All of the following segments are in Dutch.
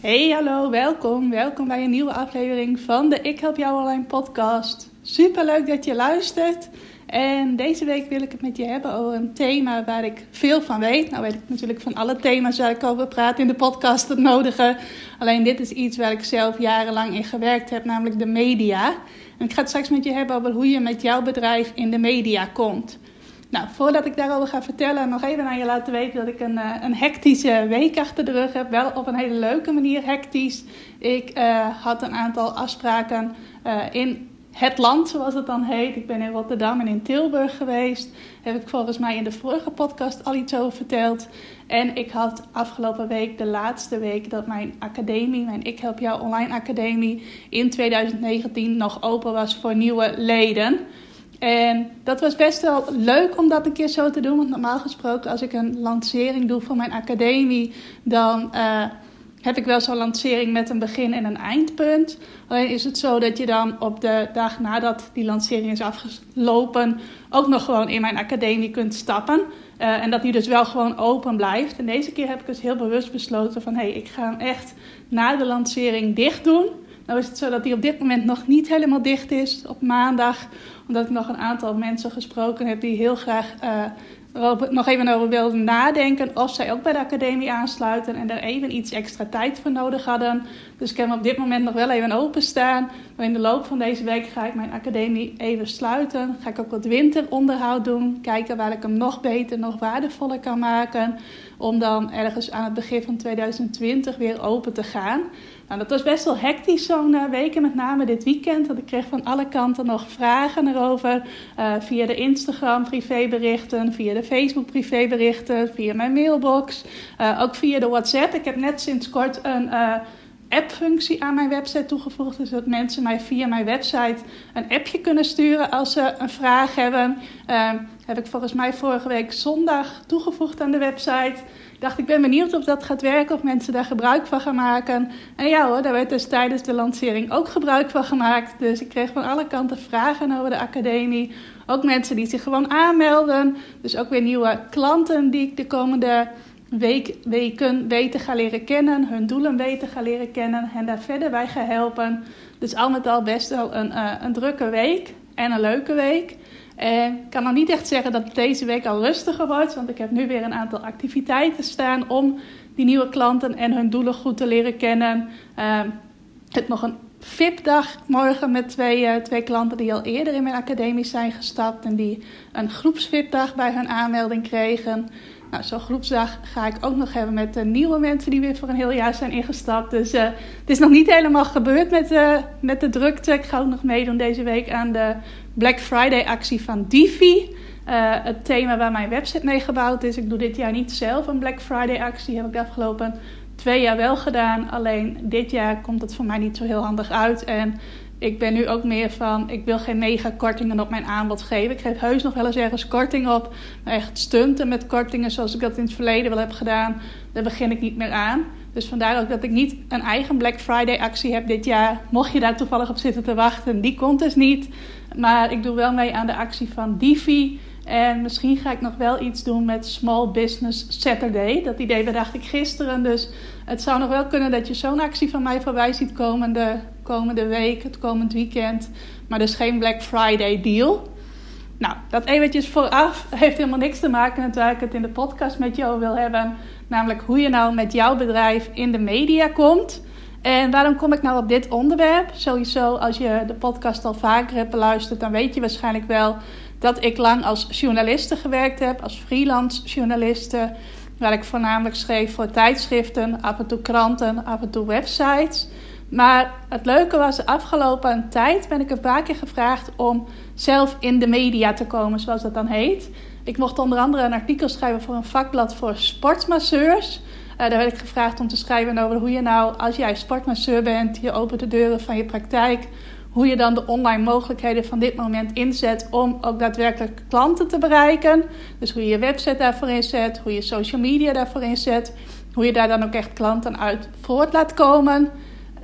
Hey, hallo, welkom. Welkom bij een nieuwe aflevering van de Ik Help Jou Online podcast. Super leuk dat je luistert. En deze week wil ik het met je hebben over een thema waar ik veel van weet. Nou weet ik natuurlijk van alle thema's waar ik over praat in de podcast het nodige. Alleen dit is iets waar ik zelf jarenlang in gewerkt heb, namelijk de media. En ik ga het straks met je hebben over hoe je met jouw bedrijf in de media komt. Nou, voordat ik daarover ga vertellen, nog even aan je laten weten dat ik een, uh, een hectische week achter de rug heb. Wel op een hele leuke manier hectisch. Ik uh, had een aantal afspraken uh, in het land, zoals het dan heet. Ik ben in Rotterdam en in Tilburg geweest. Heb ik volgens mij in de vorige podcast al iets over verteld. En ik had afgelopen week, de laatste week, dat mijn academie, mijn Ik Help Jou Online Academie, in 2019 nog open was voor nieuwe leden. En dat was best wel leuk om dat een keer zo te doen. Want normaal gesproken, als ik een lancering doe voor mijn academie, dan uh, heb ik wel zo'n lancering met een begin en een eindpunt. Alleen is het zo dat je dan op de dag nadat die lancering is afgelopen, ook nog gewoon in mijn academie kunt stappen. Uh, en dat die dus wel gewoon open blijft. En deze keer heb ik dus heel bewust besloten van hé, hey, ik ga hem echt na de lancering dicht doen. Nou is het zo dat die op dit moment nog niet helemaal dicht is op maandag. Omdat ik nog een aantal mensen gesproken heb die heel graag uh, nog even over wilden nadenken. Of zij ook bij de academie aansluiten en daar even iets extra tijd voor nodig hadden. Dus ik heb hem op dit moment nog wel even openstaan. Maar in de loop van deze week ga ik mijn academie even sluiten. Ga ik ook wat winteronderhoud doen. Kijken waar ik hem nog beter, nog waardevoller kan maken. Om dan ergens aan het begin van 2020 weer open te gaan. Nou, dat was best wel hectisch zo'n uh, week, met name dit weekend. Want ik kreeg van alle kanten nog vragen erover. Uh, via de Instagram privéberichten, via de Facebook privéberichten, via mijn mailbox. Uh, ook via de WhatsApp. Ik heb net sinds kort een app-functie aan mijn website toegevoegd. Dus dat mensen mij via mijn website een appje kunnen sturen als ze een vraag hebben. Uh, heb ik volgens mij vorige week zondag toegevoegd aan de website. Dacht, ik ben benieuwd of dat gaat werken, of mensen daar gebruik van gaan maken. En ja hoor, daar werd dus tijdens de lancering ook gebruik van gemaakt. Dus ik kreeg van alle kanten vragen over de academie. Ook mensen die zich gewoon aanmelden. Dus ook weer nieuwe klanten die ik de komende week, weken weten gaan leren kennen, hun doelen weten gaan leren kennen en daar verder bij gaan helpen. Dus al met al best wel een, uh, een drukke week en een leuke week. En ik kan nog niet echt zeggen dat deze week al rustiger wordt, want ik heb nu weer een aantal activiteiten staan om die nieuwe klanten en hun doelen goed te leren kennen. Uh, ik heb nog een VIP-dag morgen met twee, uh, twee klanten die al eerder in mijn academie zijn gestapt en die een groeps-VIP-dag bij hun aanmelding kregen. Nou, zo'n groepsdag ga ik ook nog hebben met uh, nieuwe mensen die weer voor een heel jaar zijn ingestapt. Dus uh, het is nog niet helemaal gebeurd met, uh, met de drukte. Ik ga ook nog meedoen deze week aan de Black Friday actie van Divi. het thema waar mijn website mee gebouwd is. Ik doe dit jaar niet zelf een Black Friday actie. Heb ik de afgelopen twee jaar wel gedaan. Alleen dit jaar komt het voor mij niet zo heel handig uit. En ik ben nu ook meer van, ik wil geen mega kortingen op mijn aanbod geven. Ik geef heus nog wel eens ergens korting op. Maar echt stunten met kortingen zoals ik dat in het verleden wel heb gedaan, daar begin ik niet meer aan. Dus vandaar ook dat ik niet een eigen Black Friday actie heb dit jaar. Mocht je daar toevallig op zitten te wachten, die komt dus niet. Maar ik doe wel mee aan de actie van Divi. En misschien ga ik nog wel iets doen met Small Business Saturday. Dat idee bedacht ik gisteren. Dus het zou nog wel kunnen dat je zo'n actie van mij voorbij ziet komende, komende week, het komend weekend. Maar dus geen Black Friday deal. Nou, dat eventjes vooraf heeft helemaal niks te maken met waar ik het in de podcast met jou wil hebben. Namelijk hoe je nou met jouw bedrijf in de media komt. En waarom kom ik nou op dit onderwerp? Sowieso, als je de podcast al vaker hebt beluisterd, dan weet je waarschijnlijk wel dat ik lang als journaliste gewerkt heb, als freelance journaliste. Waar ik voornamelijk schreef voor tijdschriften, af en toe kranten, af en toe websites. Maar het leuke was, de afgelopen tijd ben ik een paar keer gevraagd om zelf in de media te komen, zoals dat dan heet. Ik mocht onder andere een artikel schrijven voor een vakblad voor sportmasseurs. daar werd ik gevraagd om te schrijven over hoe je nou, als jij sportmasseur bent, je opent de deuren van je praktijk, hoe je dan de online mogelijkheden van dit moment inzet om ook daadwerkelijk klanten te bereiken. Dus hoe je je website daarvoor inzet, hoe je social media daarvoor inzet, hoe je daar dan ook echt klanten uit voort laat komen.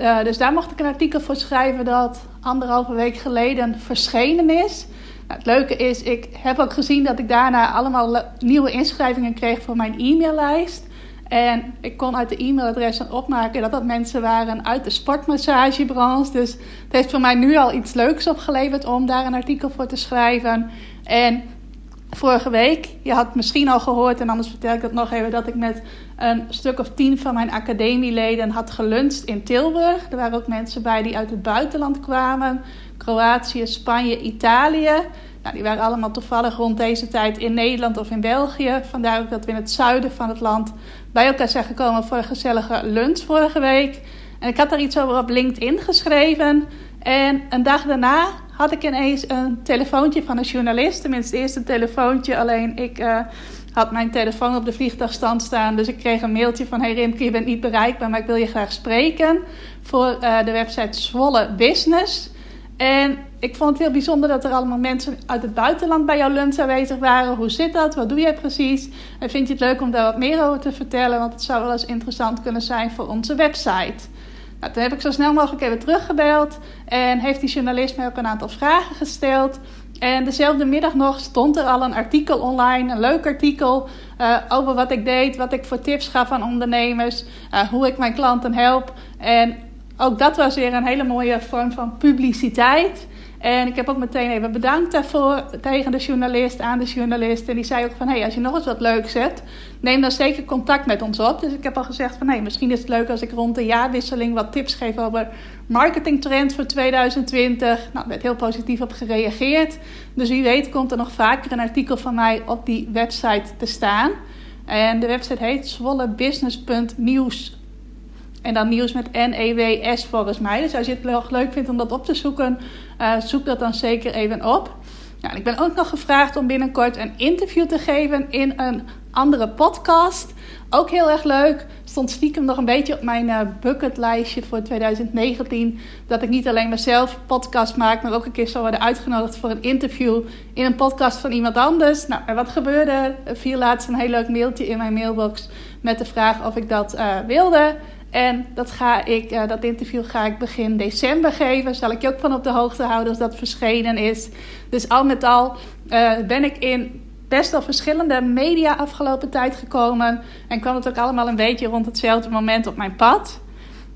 Uh, dus daar mocht ik een artikel voor schrijven dat anderhalve week geleden verschenen is. Nou, het leuke is, ik heb ook gezien dat ik daarna allemaal nieuwe inschrijvingen kreeg voor mijn e-maillijst. En ik kon uit de e-mailadressen opmaken dat dat mensen waren uit de sportmassagebranche. Dus het heeft voor mij nu al iets leuks opgeleverd om daar een artikel voor te schrijven. En vorige week, je had misschien al gehoord, en anders vertel ik het nog even, dat ik met een stuk of tien van mijn academieleden had geluncht in Tilburg. Er waren ook mensen bij die uit het buitenland kwamen: Kroatië, Spanje, Italië. Nou, die waren allemaal toevallig rond deze tijd in Nederland of in België. Vandaar ook dat we in het zuiden van het land bij elkaar zijn gekomen voor een gezellige lunch vorige week. En ik had daar iets over op LinkedIn geschreven. En een dag daarna had ik ineens een telefoontje van een journalist. Tenminste, eerst een telefoontje. Alleen ik uh, had mijn telefoon op de vliegtuigstand staan. Dus ik kreeg een mailtje van... Hey Rimke, je bent niet bereikbaar, maar ik wil je graag spreken. Voor uh, de website Zwolle Business. En ik vond het heel bijzonder dat er allemaal mensen uit het buitenland bij jouw lunch aanwezig waren. Hoe zit dat? Wat doe jij precies? En vind je het leuk om daar wat meer over te vertellen? Want het zou wel eens interessant kunnen zijn voor onze website. Nou, toen heb ik zo snel mogelijk even teruggebeld. En heeft die journalist mij ook een aantal vragen gesteld. En dezelfde middag nog stond er al een artikel online, een leuk artikel uh, over wat ik deed, wat ik voor tips gaf aan ondernemers, uh, hoe ik mijn klanten help. En ook dat was weer een hele mooie vorm van publiciteit. En ik heb ook meteen even bedankt daarvoor tegen de journalist, aan de journalist. En die zei ook van, hey, als je nog eens wat leuks hebt, neem dan zeker contact met ons op. Dus ik heb al gezegd van, hey, misschien is het leuk als ik rond de jaarwisseling wat tips geef over marketingtrends voor 2020. Nou, werd heel positief op gereageerd. Dus wie weet komt er nog vaker een artikel van mij op die website te staan. En de website heet zwollebusiness.nieuws en dan nieuws met N-E-W-S volgens mij. Dus als je het wel leuk vindt om dat op te zoeken, uh, zoek dat dan zeker even op. Nou, ik ben ook nog gevraagd om binnenkort een interview te geven in een andere podcast. Ook heel erg leuk. Stond stiekem nog een beetje op mijn uh, bucketlijstje voor 2019. Dat ik niet alleen mezelf podcast maak, maar ook een keer zou worden uitgenodigd voor een interview in een podcast van iemand anders. Nou, en wat gebeurde? Er viel laatst een heel leuk mailtje in mijn mailbox met de vraag of ik dat uh, wilde. En dat, ga ik, uh, dat interview ga ik begin december geven. Zal ik je ook van op de hoogte houden als dat verschenen is. Dus al met al uh, ben ik in best wel verschillende media afgelopen tijd gekomen. En kwam het ook allemaal een beetje rond hetzelfde moment op mijn pad.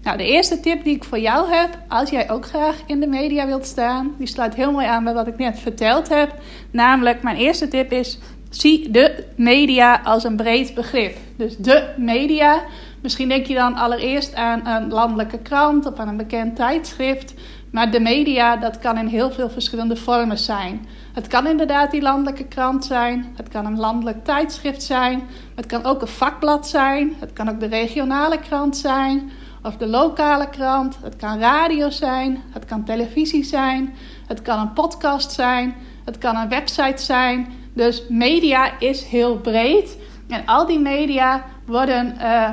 Nou, de eerste tip die ik voor jou heb, als jij ook graag in de media wilt staan, die sluit heel mooi aan bij wat ik net verteld heb. Namelijk, mijn eerste tip is: zie de media als een breed begrip. Dus de media Misschien denk je dan allereerst aan een landelijke krant of aan een bekend tijdschrift. Maar de media, dat kan in heel veel verschillende vormen zijn. Het kan inderdaad die landelijke krant zijn. Het kan een landelijk tijdschrift zijn. Het kan ook een vakblad zijn. Het kan ook de regionale krant zijn. Of de lokale krant. Het kan radio zijn. Het kan televisie zijn. Het kan een podcast zijn. Het kan een website zijn. Dus media is heel breed. En al die media worden uh,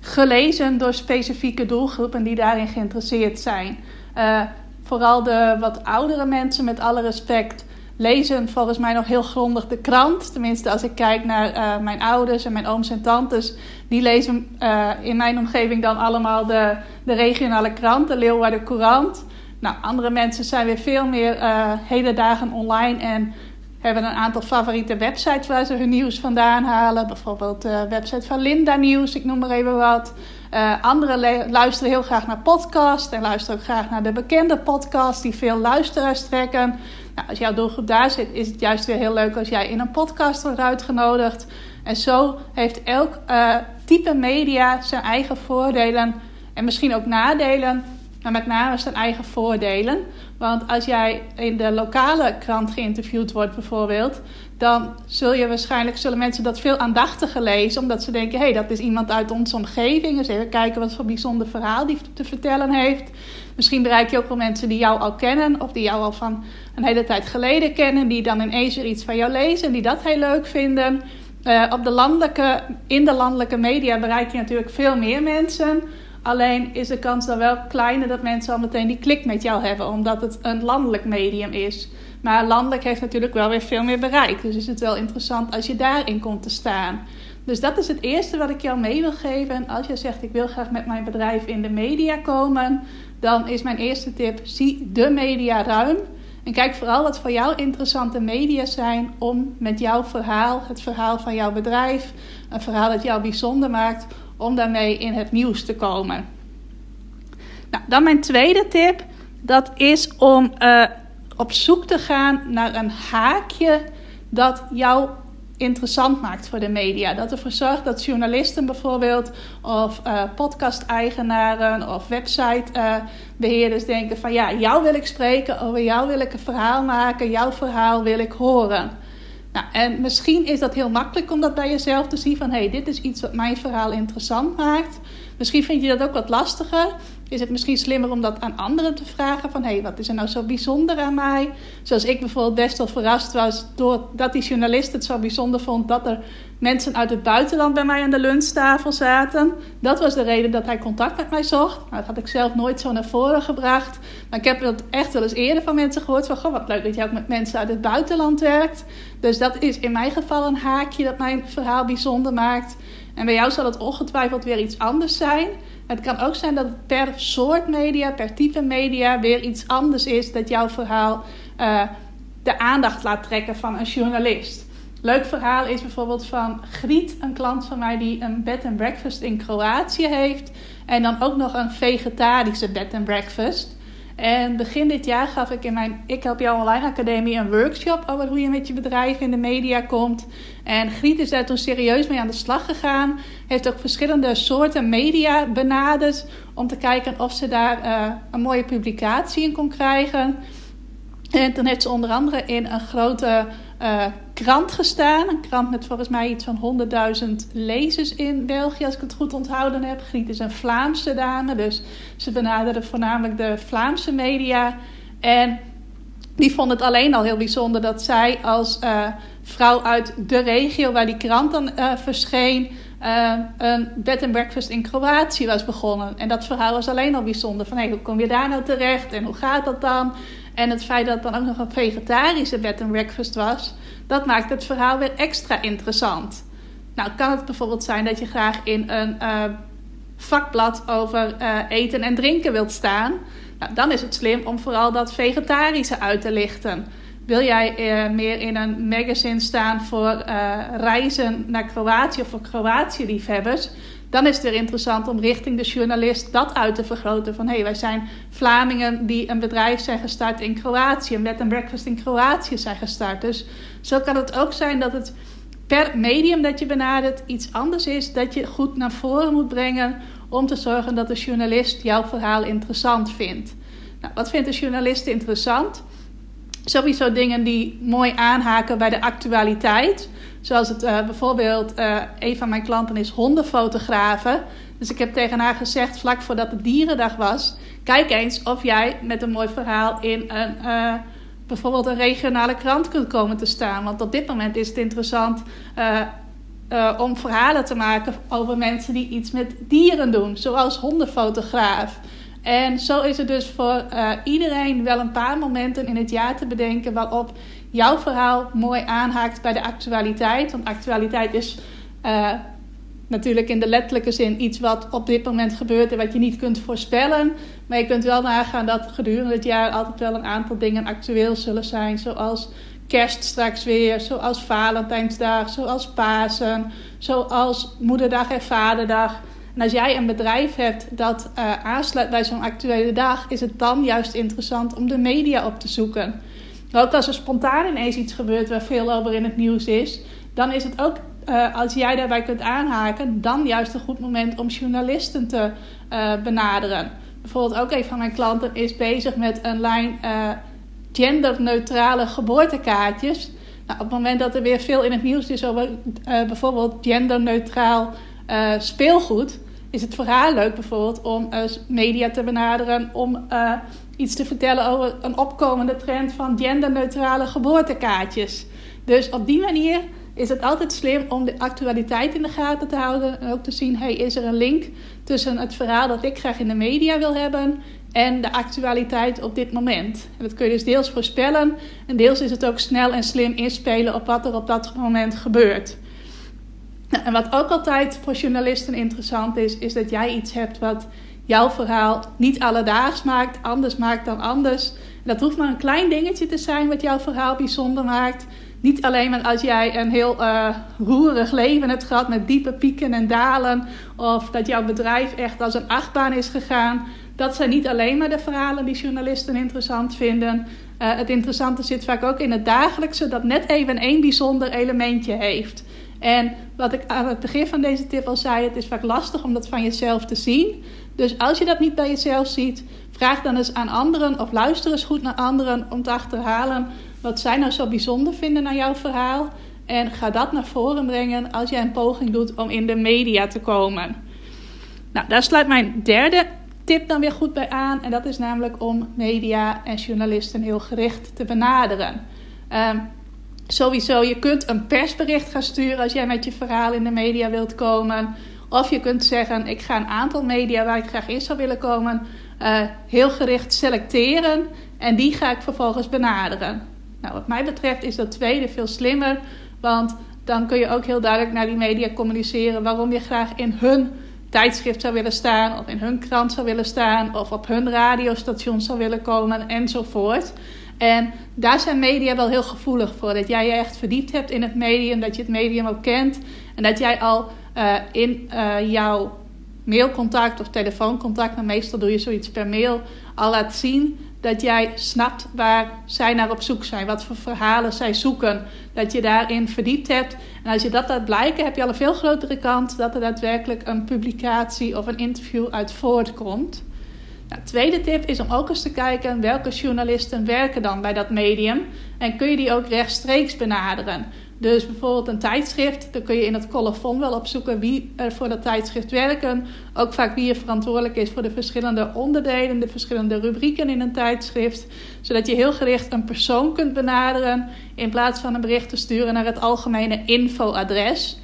gelezen door specifieke doelgroepen die daarin geïnteresseerd zijn. Uh, vooral de wat oudere mensen, met alle respect, lezen volgens mij nog heel grondig de krant. Tenminste, als ik kijk naar uh, mijn ouders en mijn ooms en tantes, die lezen uh, in mijn omgeving dan allemaal de, de regionale krant, de Leeuwarden Courant. Nou, andere mensen zijn weer veel meer hele dagen online en hebben een aantal favoriete websites waar ze hun nieuws vandaan halen. Bijvoorbeeld de website van Linda Nieuws, ik noem maar even wat. Uh, anderen luisteren heel graag naar podcasts en luisteren ook graag naar de bekende podcasts die veel luisteraars trekken. Nou, als jouw doelgroep daar zit, is het juist weer heel leuk als jij in een podcast wordt uitgenodigd. En zo heeft elk uh, type media zijn eigen voordelen en misschien ook nadelen maar met name zijn eigen voordelen. Want als jij in de lokale krant geïnterviewd wordt bijvoorbeeld, dan zul je waarschijnlijk zullen mensen dat veel aandachtiger lezen, omdat ze denken: hé, hey, dat is iemand uit onze omgeving. Dus even kijken wat voor bijzonder verhaal die te vertellen heeft. Misschien bereik je ook wel mensen die jou al kennen, of die jou al van een hele tijd geleden kennen, die dan ineens weer iets van jou lezen en die dat heel leuk vinden. op de landelijke, in de landelijke media bereik je natuurlijk veel meer mensen. Alleen is de kans dan wel kleiner dat mensen al meteen die klik met jou hebben, omdat het een landelijk medium is. Maar landelijk heeft natuurlijk wel weer veel meer bereik. Dus is het wel interessant als je daarin komt te staan. Dus dat is het eerste wat ik jou mee wil geven. Als je zegt ik wil graag met mijn bedrijf in de media komen, dan is mijn eerste tip: zie de media ruim. En kijk vooral wat voor jou interessante media zijn om met jouw verhaal, het verhaal van jouw bedrijf, een verhaal dat jou bijzonder maakt, om daarmee in het nieuws te komen. Nou, dan mijn tweede tip, dat is om uh, op zoek te gaan naar een haakje dat jou interessant maakt voor de media. Dat ervoor zorgt dat journalisten bijvoorbeeld of uh, podcast-eigenaren of website-beheerders denken van ja, jou wil ik spreken, over jou wil ik een verhaal maken, jouw verhaal wil ik horen. Nou, en misschien is dat heel makkelijk om dat bij jezelf te zien van hé, hey, dit is iets wat mijn verhaal interessant maakt. Misschien vind je dat ook wat lastiger. Is het misschien slimmer om dat aan anderen te vragen van hé, hey, wat is er nou zo bijzonder aan mij? Zoals ik bijvoorbeeld best wel verrast was doordat die journalist het zo bijzonder vond dat er mensen uit het buitenland bij mij aan de lunchtafel zaten. Dat was de reden dat hij contact met mij zocht. Nou, dat had ik zelf nooit zo naar voren gebracht. Maar ik heb het echt wel eens eerder van mensen gehoord van goh, wat leuk dat je ook met mensen uit het buitenland werkt. Dus dat is in mijn geval een haakje dat mijn verhaal bijzonder maakt. En bij jou zal het ongetwijfeld weer iets anders zijn. Het kan ook zijn dat het per soort media, per type media weer iets anders is dat jouw verhaal uh, de aandacht laat trekken van een journalist. Leuk verhaal is bijvoorbeeld van Griet, een klant van mij die een bed and breakfast in Kroatië heeft. En dan ook nog een vegetarische bed and breakfast. En begin dit jaar gaf ik in mijn Ik Help Jou Online Academie een workshop over hoe je met je bedrijf in de media komt. En Griet is daar toen serieus mee aan de slag gegaan. Heeft ook verschillende soorten media benaderd om te kijken of ze daar uh, een mooie publicatie in kon krijgen. En toen heeft ze onder andere in een grote uh, krant gestaan. Een krant met volgens mij iets van 100.000 lezers in België, als ik het goed onthouden heb. Griet is een Vlaamse dame, dus ze benaderde voornamelijk de Vlaamse media. En die vond het alleen al heel bijzonder dat zij als uh, vrouw uit de regio waar die krant dan uh, verscheen, een bed and breakfast in Kroatië was begonnen. En dat verhaal was alleen al bijzonder. Van hey, hoe kom je daar nou terecht en hoe gaat dat dan? En het feit dat het dan ook nog een vegetarische bed and breakfast was, dat maakt het verhaal weer extra interessant. Nou, kan het bijvoorbeeld zijn dat je graag in een uh, vakblad over uh, eten en drinken wilt staan. Nou, dan is het slim om vooral dat vegetarische uit te lichten. Wil jij uh, meer in een magazine staan voor reizen naar Kroatië of voor Kroatië-liefhebbers? Dan is het weer interessant om richting de journalist dat uit te vergroten. Van hé, hey, wij zijn Vlamingen die een bedrijf zijn gestart in Kroatië. Een bed breakfast in Kroatië zijn gestart. Dus zo kan het ook zijn dat het per medium dat je benadert iets anders is. Dat je goed naar voren moet brengen om te zorgen dat de journalist jouw verhaal interessant vindt. Nou, wat vindt de journalist interessant? Sowieso dingen die mooi aanhaken bij de actualiteit. Zoals het uh, bijvoorbeeld, uh, een van mijn klanten is hondenfotografen. Dus ik heb tegen haar gezegd, vlak voordat het dierendag was... kijk eens of jij met een mooi verhaal in een, uh, bijvoorbeeld een regionale krant kunt komen te staan. Want op dit moment is het interessant om verhalen te maken over mensen die iets met dieren doen. Zoals hondenfotograaf. En zo is het dus voor iedereen wel een paar momenten in het jaar te bedenken... waarop jouw verhaal mooi aanhaakt bij de actualiteit. Want actualiteit is uh, natuurlijk in de letterlijke zin iets wat op dit moment gebeurt en wat je niet kunt voorspellen. Maar je kunt wel nagaan dat gedurende het jaar altijd wel een aantal dingen actueel zullen zijn. Zoals kerst straks weer, zoals Valentijnsdag, zoals Pasen, zoals Moederdag en Vaderdag. En als jij een bedrijf hebt dat uh, aansluit bij zo'n actuele dag, is het dan juist interessant om de media op te zoeken. Ook als er spontaan ineens iets gebeurt waar veel over in het nieuws is, dan is het ook, uh, als jij daarbij kunt aanhaken, dan juist een goed moment om journalisten te uh, benaderen. Bijvoorbeeld ook een van mijn klanten is bezig met een lijn uh, genderneutrale geboortekaartjes. Nou, op het moment dat er weer veel in het nieuws is over bijvoorbeeld genderneutraal speelgoed, is het voor haar leuk bijvoorbeeld om media te benaderen om iets te vertellen over een opkomende trend van genderneutrale geboortekaartjes. Dus op die manier is het altijd slim om de actualiteit in de gaten te houden. En ook te zien, hey, is er een link tussen het verhaal dat ik graag in de media wil hebben en de actualiteit op dit moment. En dat kun je dus deels voorspellen en deels is het ook snel en slim inspelen op wat er op dat moment gebeurt. En wat ook altijd voor journalisten interessant is, is dat jij iets hebt wat jouw verhaal niet alledaags maakt, anders maakt dan anders. En dat hoeft maar een klein dingetje te zijn wat jouw verhaal bijzonder maakt. Niet alleen maar als jij een heel uh, roerig leven hebt gehad met diepe pieken en dalen. Of dat jouw bedrijf echt als een achtbaan is gegaan. Dat zijn niet alleen maar de verhalen die journalisten interessant vinden. Uh, het interessante zit vaak ook in het dagelijkse, dat net even één bijzonder elementje heeft. En wat ik aan het begin van deze tip al zei, het is vaak lastig om dat van jezelf te zien. Dus als je dat niet bij jezelf ziet, vraag dan eens aan anderen of luister eens goed naar anderen om te achterhalen wat zij nou zo bijzonder vinden aan jouw verhaal. En ga dat naar voren brengen als jij een poging doet om in de media te komen. Nou, daar sluit mijn derde tip dan weer goed bij aan. En dat is namelijk om media en journalisten heel gericht te benaderen. Um, sowieso, je kunt een persbericht gaan sturen als jij met je verhaal in de media wilt komen. Of je kunt zeggen, ik ga een aantal media waar ik graag in zou willen komen, uh, heel gericht selecteren. En die ga ik vervolgens benaderen. Nou, wat mij betreft is dat tweede veel slimmer. Want dan kun je ook heel duidelijk naar die media communiceren waarom je graag in hun tijdschrift zou willen staan, of in hun krant zou willen staan, of op hun radiostation zou willen komen, enzovoort. En daar zijn media wel heel gevoelig voor. Dat jij je echt verdiept hebt in het medium, dat je het medium ook kent. En dat jij al uh, in uh, jouw mailcontact of telefooncontact, maar meestal doe je zoiets per mail, al laat zien dat jij snapt waar zij naar op zoek zijn, wat voor verhalen zij zoeken, dat je daarin verdiept hebt. En als je dat laat blijken, heb je al een veel grotere kans dat er daadwerkelijk een publicatie of een interview uit voortkomt. Nou, tweede tip is om ook eens te kijken welke journalisten werken dan bij dat medium en kun je die ook rechtstreeks benaderen. Dus bijvoorbeeld een tijdschrift, dan kun je in het colofon wel opzoeken wie er voor dat tijdschrift werken. Ook vaak wie er verantwoordelijk is voor de verschillende onderdelen, de verschillende rubrieken in een tijdschrift. Zodat je heel gericht een persoon kunt benaderen in plaats van een bericht te sturen naar het algemene infoadres.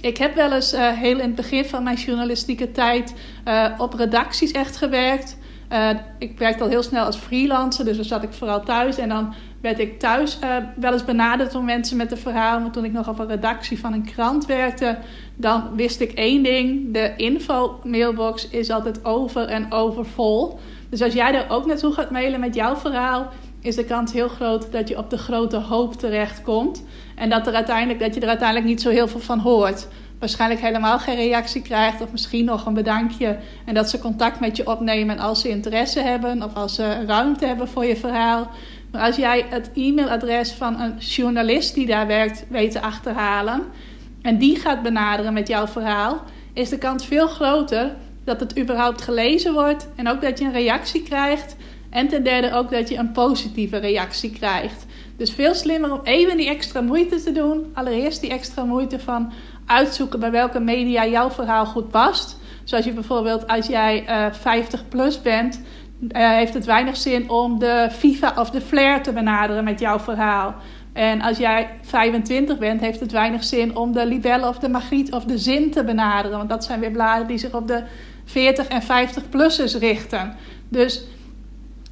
Ik heb wel eens uh, heel in het begin van mijn journalistieke tijd uh, op redacties echt gewerkt. Uh, ik werkte al heel snel als freelancer, dus dan zat ik vooral thuis. En dan werd ik thuis uh, wel eens benaderd door mensen met een verhaal. Maar toen ik nog op een redactie van een krant werkte, dan wist ik één ding: de info-mailbox is altijd over en overvol. Dus als jij er ook naartoe gaat mailen met jouw verhaal, is de kans heel groot dat je op de grote hoop terechtkomt. En dat, er uiteindelijk, dat je er uiteindelijk niet zo heel veel van hoort waarschijnlijk helemaal geen reactie krijgt. Of misschien nog een bedankje. En dat ze contact met je opnemen als ze interesse hebben. Of als ze ruimte hebben voor je verhaal. Maar als jij het e-mailadres van een journalist die daar werkt weet te achterhalen. En die gaat benaderen met jouw verhaal. Is de kans veel groter dat het überhaupt gelezen wordt. En ook dat je een reactie krijgt. En ten derde ook dat je een positieve reactie krijgt. Dus veel slimmer om even die extra moeite te doen. Allereerst die extra moeite van uitzoeken bij welke media jouw verhaal goed past. Zoals je bijvoorbeeld als jij uh, eh, 50 plus bent, heeft het weinig zin om de FIFA of de Flair te benaderen met jouw verhaal. En als jij 25 bent, heeft het weinig zin om de Libelle of de Magriet of de Zin te benaderen. Want dat zijn weer bladen die zich op de 40 en 50-plussers richten. Dus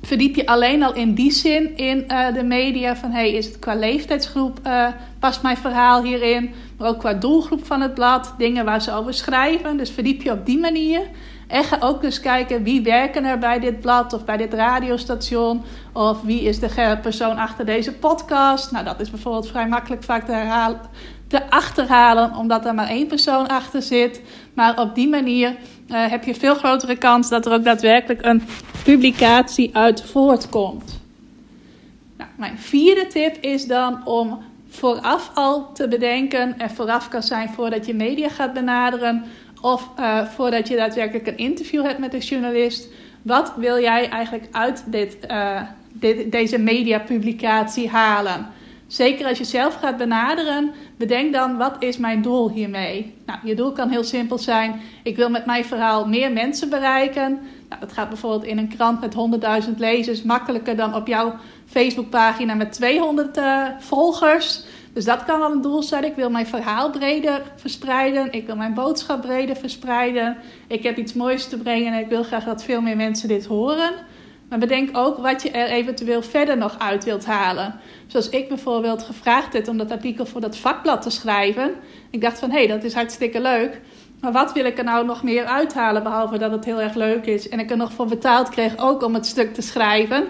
verdiep je alleen al in die zin in uh, de media van hey, is het qua leeftijdsgroep, uh, past mijn verhaal hierin, maar ook qua doelgroep van het blad, dingen waar ze over schrijven. Dus verdiep je op die manier. En ga ook dus kijken wie werken er bij dit blad of bij dit radiostation. Of wie is de persoon achter deze podcast. Nou, dat is bijvoorbeeld vrij makkelijk vaak te, herhalen, te achterhalen, omdat er maar één persoon achter zit. Maar op die manier uh, heb je veel grotere kans dat er ook daadwerkelijk een publicatie uit voortkomt. Nou, mijn vierde tip is dan om vooraf al te bedenken, en vooraf kan zijn voordat je media gaat benaderen, of uh, voordat je daadwerkelijk een interview hebt met een journalist. Wat wil jij eigenlijk uit dit, uh, dit, deze mediapublicatie halen? Zeker als je zelf gaat benaderen, bedenk dan wat is mijn doel hiermee. Nou, je doel kan heel simpel zijn: ik wil met mijn verhaal meer mensen bereiken. Nou, dat gaat bijvoorbeeld in een krant met 100.000 lezers makkelijker dan op jouw Facebookpagina met 200 uh, eh, volgers. Dus dat kan wel een doel zijn. Ik wil mijn verhaal breder verspreiden. Ik wil mijn boodschap breder verspreiden. Ik heb iets moois te brengen en ik wil graag dat veel meer mensen dit horen. Maar bedenk ook wat je er eventueel verder nog uit wilt halen. Zoals ik bijvoorbeeld gevraagd heb om dat artikel voor dat vakblad te schrijven. Ik dacht van hé, hey, dat is hartstikke leuk. Maar wat wil ik er nou nog meer uithalen, behalve dat het heel erg leuk is en ik er nog voor betaald kreeg ook om het stuk te schrijven?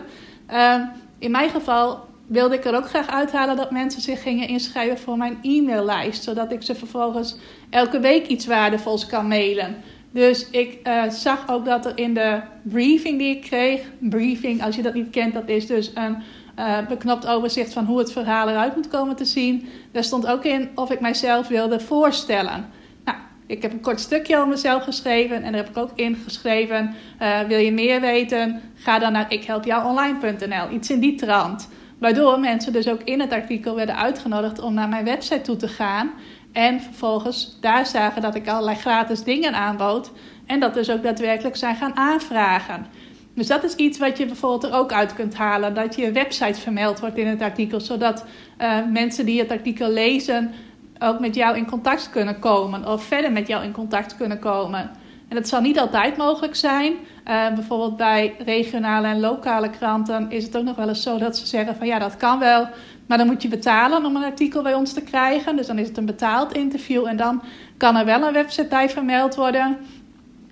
Uh, in mijn geval wilde ik er ook graag uithalen dat mensen zich gingen inschrijven voor mijn e-maillijst, zodat ik ze vervolgens elke week iets waardevols kan mailen. Dus ik uh, zag ook dat er in de briefing die ik kreeg, briefing, als je dat niet kent, dat is dus een uh, beknopt overzicht van hoe het verhaal eruit moet komen te zien. Daar stond ook in of ik mijzelf wilde voorstellen. Nou, ik heb een kort stukje over mezelf geschreven en daar heb ik ook ingeschreven. Uh, wil je meer weten? Ga dan naar ikhelpjouonline.nl. Iets in die trant. Waardoor mensen dus ook in het artikel werden uitgenodigd om naar mijn website toe te gaan. En vervolgens daar zagen dat ik allerlei gratis dingen aanbood. En dat dus ook daadwerkelijk zijn gaan aanvragen. Dus dat is iets wat je bijvoorbeeld er ook uit kunt halen. Dat je website vermeld wordt in het artikel. Zodat uh, mensen die het artikel lezen ook met jou in contact kunnen komen. Of verder met jou in contact kunnen komen. En dat zal niet altijd mogelijk zijn. Uh, bijvoorbeeld bij regionale en lokale kranten is het ook nog wel eens zo dat ze zeggen van ja, dat kan wel. Maar dan moet je betalen om een artikel bij ons te krijgen. Dus dan is het een betaald interview. En dan kan er wel een website bij vermeld worden.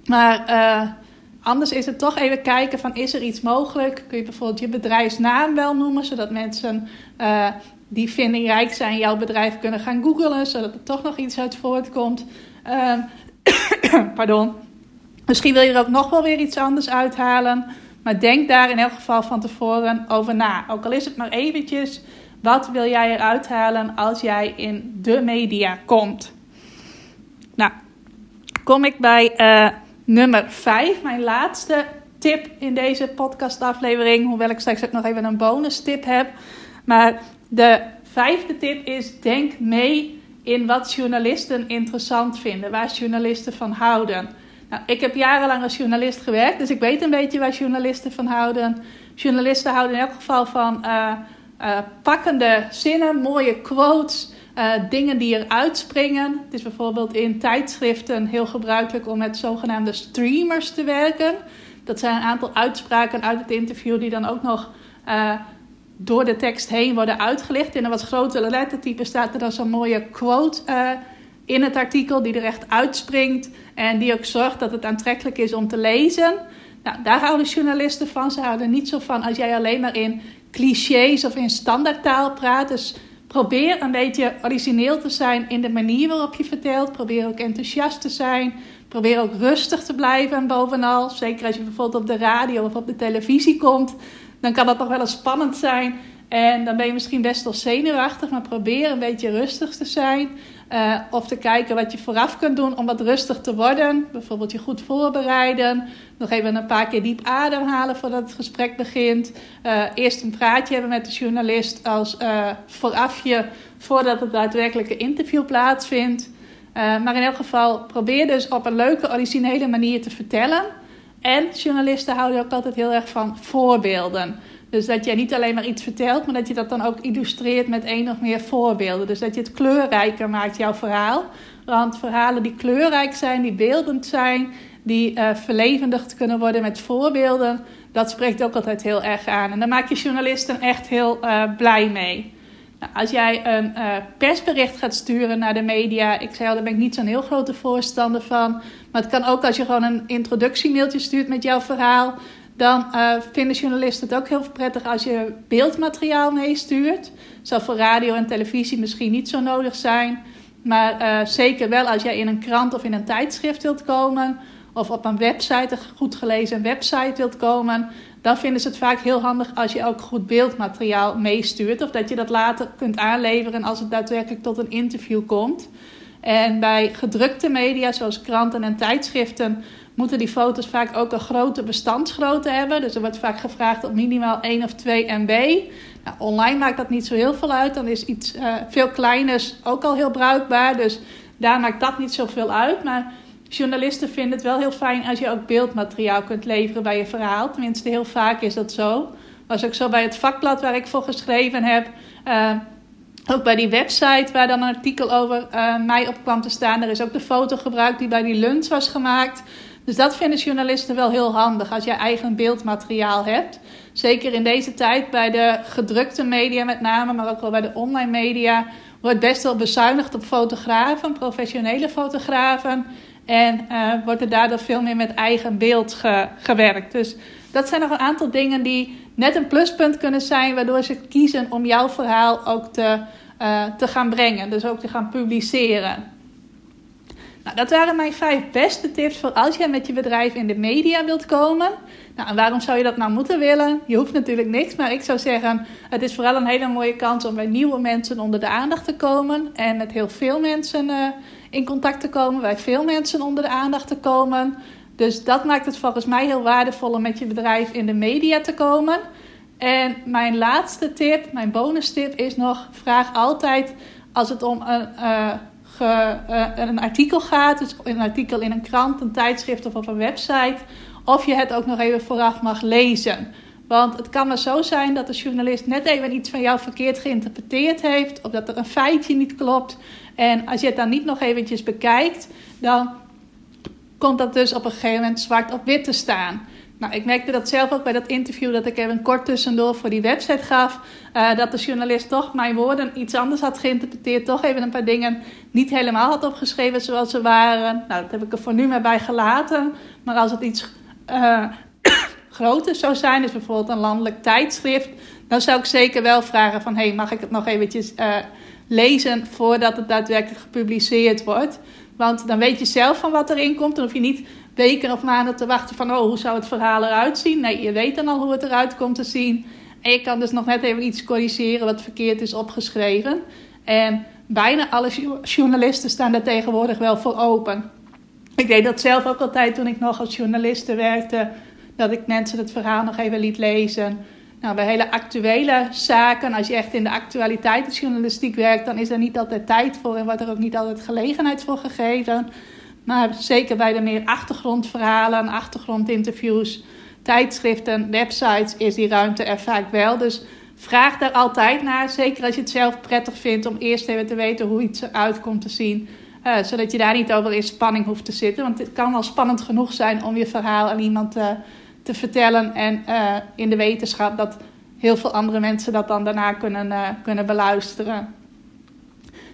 Maar uh, anders is het toch even kijken van is er iets mogelijk? Kun je bijvoorbeeld je bedrijfsnaam wel noemen. Zodat mensen uh, die vindingrijk zijn jouw bedrijf kunnen gaan googlen. Zodat er toch nog iets uit voortkomt. pardon. Misschien wil je er ook nog wel weer iets anders uithalen. Maar denk daar in elk geval van tevoren over na. Ook al is het maar eventjes. Wat wil jij eruit halen als jij in de media komt? Nou, kom ik bij uh, nummer 5. Mijn laatste tip in deze podcastaflevering. Hoewel ik straks ook nog even een bonus tip heb. Maar de vijfde tip is: denk mee in wat journalisten interessant vinden. Waar journalisten van houden. Nou, ik heb jarenlang als journalist gewerkt, dus ik weet een beetje waar journalisten van houden. Journalisten houden in elk geval van uh, uh, pakkende zinnen, mooie quotes, uh, dingen die eruit springen. Het is bijvoorbeeld in tijdschriften heel gebruikelijk om met zogenaamde streamers te werken. Dat zijn een aantal uitspraken uit het interview die dan ook nog door de tekst heen worden uitgelicht. In een wat grotere lettertype staat er dan zo'n mooie quote in het artikel die er echt uitspringt en die ook zorgt dat het aantrekkelijk is om te lezen. Nou, daar houden journalisten van. Ze houden niet zo van als jij alleen maar in clichés of in standaardtaal praat. Dus probeer een beetje origineel te zijn in de manier waarop je vertelt. Probeer ook enthousiast te zijn. Probeer ook rustig te blijven bovenal. Zeker als je bijvoorbeeld op de radio of op de televisie komt. Dan kan dat nog wel eens spannend zijn. En dan ben je misschien best wel zenuwachtig. Maar probeer een beetje rustig te zijn. Uh, of te kijken wat je vooraf kunt doen om wat rustig te worden. Bijvoorbeeld je goed voorbereiden. Nog even een paar keer diep ademhalen voordat het gesprek begint. Uh, eerst een praatje hebben met de journalist als uh, voorafje voordat het daadwerkelijke interview plaatsvindt. maar in elk geval probeer dus op een leuke, originele manier te vertellen. En journalisten houden ook altijd heel erg van voorbeelden. Dus dat jij niet alleen maar iets vertelt, maar dat je dat dan ook illustreert met één of meer voorbeelden. Dus dat je het kleurrijker maakt, jouw verhaal. Want verhalen die kleurrijk zijn, die beeldend zijn, die uh, verlevendigd kunnen worden met voorbeelden, dat spreekt ook altijd heel erg aan. En daar maak je journalisten echt heel uh, blij mee. Nou, als jij een uh, persbericht gaat sturen naar de media, ik zei al, daar ben ik niet zo'n heel grote voorstander van. Maar het kan ook als je gewoon een introductiemailtje stuurt met jouw verhaal dan uh, vinden journalisten het ook heel prettig als je beeldmateriaal meestuurt. Zal voor radio en televisie misschien niet zo nodig zijn. Maar uh, zeker wel als jij in een krant of in een tijdschrift wilt komen. Of op een website, een goed gelezen website wilt komen. Dan vinden ze het vaak heel handig als je ook goed beeldmateriaal meestuurt. Of dat je dat later kunt aanleveren als het daadwerkelijk tot een interview komt. En bij gedrukte media, zoals kranten en tijdschriften, moeten die foto's vaak ook een grote bestandsgrootte hebben. Dus er wordt vaak gevraagd op minimaal 1 of 2 MB. Nou, online maakt dat niet zo heel veel uit. Dan is iets uh, veel kleiners ook al heel bruikbaar. Dus daar maakt dat niet zoveel uit. Maar journalisten vinden het wel heel fijn als je ook beeldmateriaal kunt leveren bij je verhaal. Tenminste, heel vaak is dat zo. Was ook zo bij het vakblad waar ik voor geschreven heb. Uh, ook bij die website waar dan een artikel over uh, mij op kwam te staan, er is ook de foto gebruikt die bij die lunch was gemaakt. Dus dat vinden journalisten wel heel handig als je eigen beeldmateriaal hebt. Zeker in deze tijd bij de gedrukte media met name, maar ook wel bij de online media, wordt best wel bezuinigd op fotografen, professionele fotografen. En uh, wordt er daardoor veel meer met eigen beeld ge gewerkt. Dus dat zijn nog een aantal dingen die net een pluspunt kunnen zijn, waardoor ze kiezen om jouw verhaal ook te, uh, te gaan brengen. Dus ook te gaan publiceren. Nou, dat waren mijn vijf beste tips voor als jij met je bedrijf in de media wilt komen. Nou, waarom zou je dat nou moeten willen? Je hoeft natuurlijk niks, maar ik zou zeggen: het is vooral een hele mooie kans om bij nieuwe mensen onder de aandacht te komen. En met heel veel mensen uh, in contact te komen, bij veel mensen onder de aandacht te komen. Dus dat maakt het volgens mij heel waardevol om met je bedrijf in de media te komen. En mijn laatste tip, mijn bonus tip is nog: vraag altijd als het om een. Uh, ge, uh, een artikel gaat, dus een artikel in een krant, een tijdschrift of op een website, of je het ook nog even vooraf mag lezen. Want het kan maar zo zijn dat de journalist net even iets van jou verkeerd geïnterpreteerd heeft, of dat er een feitje niet klopt. En als je het dan niet nog eventjes bekijkt, dan komt dat dus op een gegeven moment zwart op wit te staan. Nou, ik merkte dat zelf ook bij dat interview dat ik even kort tussendoor voor die website gaf. Uh, dat de journalist toch mijn woorden iets anders had geïnterpreteerd. Toch even een paar dingen niet helemaal had opgeschreven zoals ze waren. Nou, dat heb ik er voor nu maar bij gelaten. Maar als het iets uh, groter zou zijn, dus bijvoorbeeld een landelijk tijdschrift. Dan zou ik zeker wel vragen van, hey, mag ik het nog eventjes uh, lezen voordat het daadwerkelijk gepubliceerd wordt? Want dan weet je zelf van wat erin komt. Dan hoef je niet weken of maanden te wachten van oh, hoe zou het verhaal eruit zien. Nee, je weet dan al hoe het eruit komt te zien. En je kan dus nog net even iets corrigeren wat verkeerd is opgeschreven. En bijna alle journalisten staan daar tegenwoordig wel voor open. Ik deed dat zelf ook altijd toen ik nog als journaliste werkte. Dat ik mensen het verhaal nog even liet lezen. Nou, bij hele actuele zaken, als je echt in de actualiteitsjournalistiek werkt, dan is er niet altijd tijd voor en wordt er ook niet altijd gelegenheid voor gegeven. Maar zeker bij de meer achtergrondverhalen, achtergrondinterviews, tijdschriften, websites is die ruimte er vaak wel. Dus vraag daar altijd naar. Zeker als je het zelf prettig vindt om eerst even te weten hoe iets eruit komt te zien. Uh, zodat je daar niet over in spanning hoeft te zitten. Want het kan wel spannend genoeg zijn om je verhaal aan iemand te, te vertellen. En uh, in de wetenschap dat heel veel andere mensen dat dan daarna kunnen, kunnen beluisteren.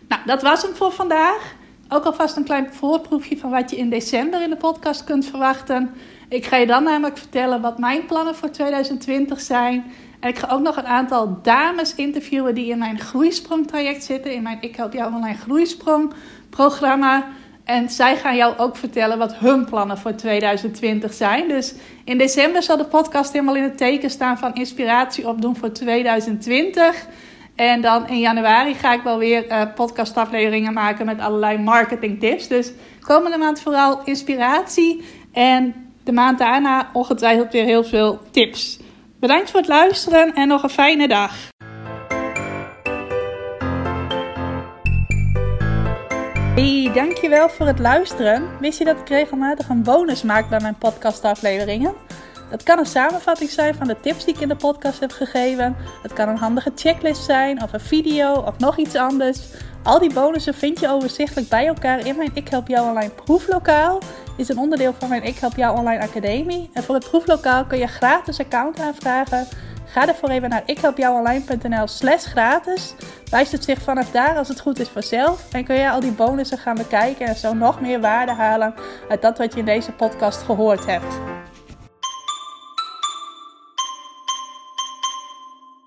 Nou, dat was hem voor vandaag. Ook alvast een klein voorproefje van wat je in december in de podcast kunt verwachten. Ik ga je dan namelijk vertellen wat mijn plannen voor 2020 zijn. En ik ga ook nog een aantal dames interviewen die in mijn groeisprongtraject zitten. In mijn Ik Help Jou Online Groeisprong programma. En zij gaan jou ook vertellen wat hun plannen voor 2020 zijn. Dus in december zal de podcast helemaal in het teken staan van inspiratie opdoen voor 2020. En dan in januari ga ik wel weer uh, podcastafleveringen maken met allerlei marketing tips. Dus komende maand vooral inspiratie. En de maand daarna ongetwijfeld weer heel veel tips. Bedankt voor het luisteren en nog een fijne dag. Hey, dankjewel voor het luisteren. Wist je dat ik regelmatig een bonus maak bij mijn podcastafleveringen? Het kan een samenvatting zijn van de tips die ik in de podcast heb gegeven. Het kan een handige checklist zijn, of een video, of nog iets anders. Al die bonussen vind je overzichtelijk bij elkaar in mijn Ik Help Jou Online proeflokaal. Is een onderdeel van mijn Ik Help Jou Online Academie. En voor het proeflokaal kun je gratis account aanvragen. Ga ervoor even naar ikhelpjouonline.nl slash gratis. Wijst het zich vanaf daar als het goed is vanzelf. En kun je al die bonussen gaan bekijken en zo nog meer waarde halen uit dat wat je in deze podcast gehoord hebt.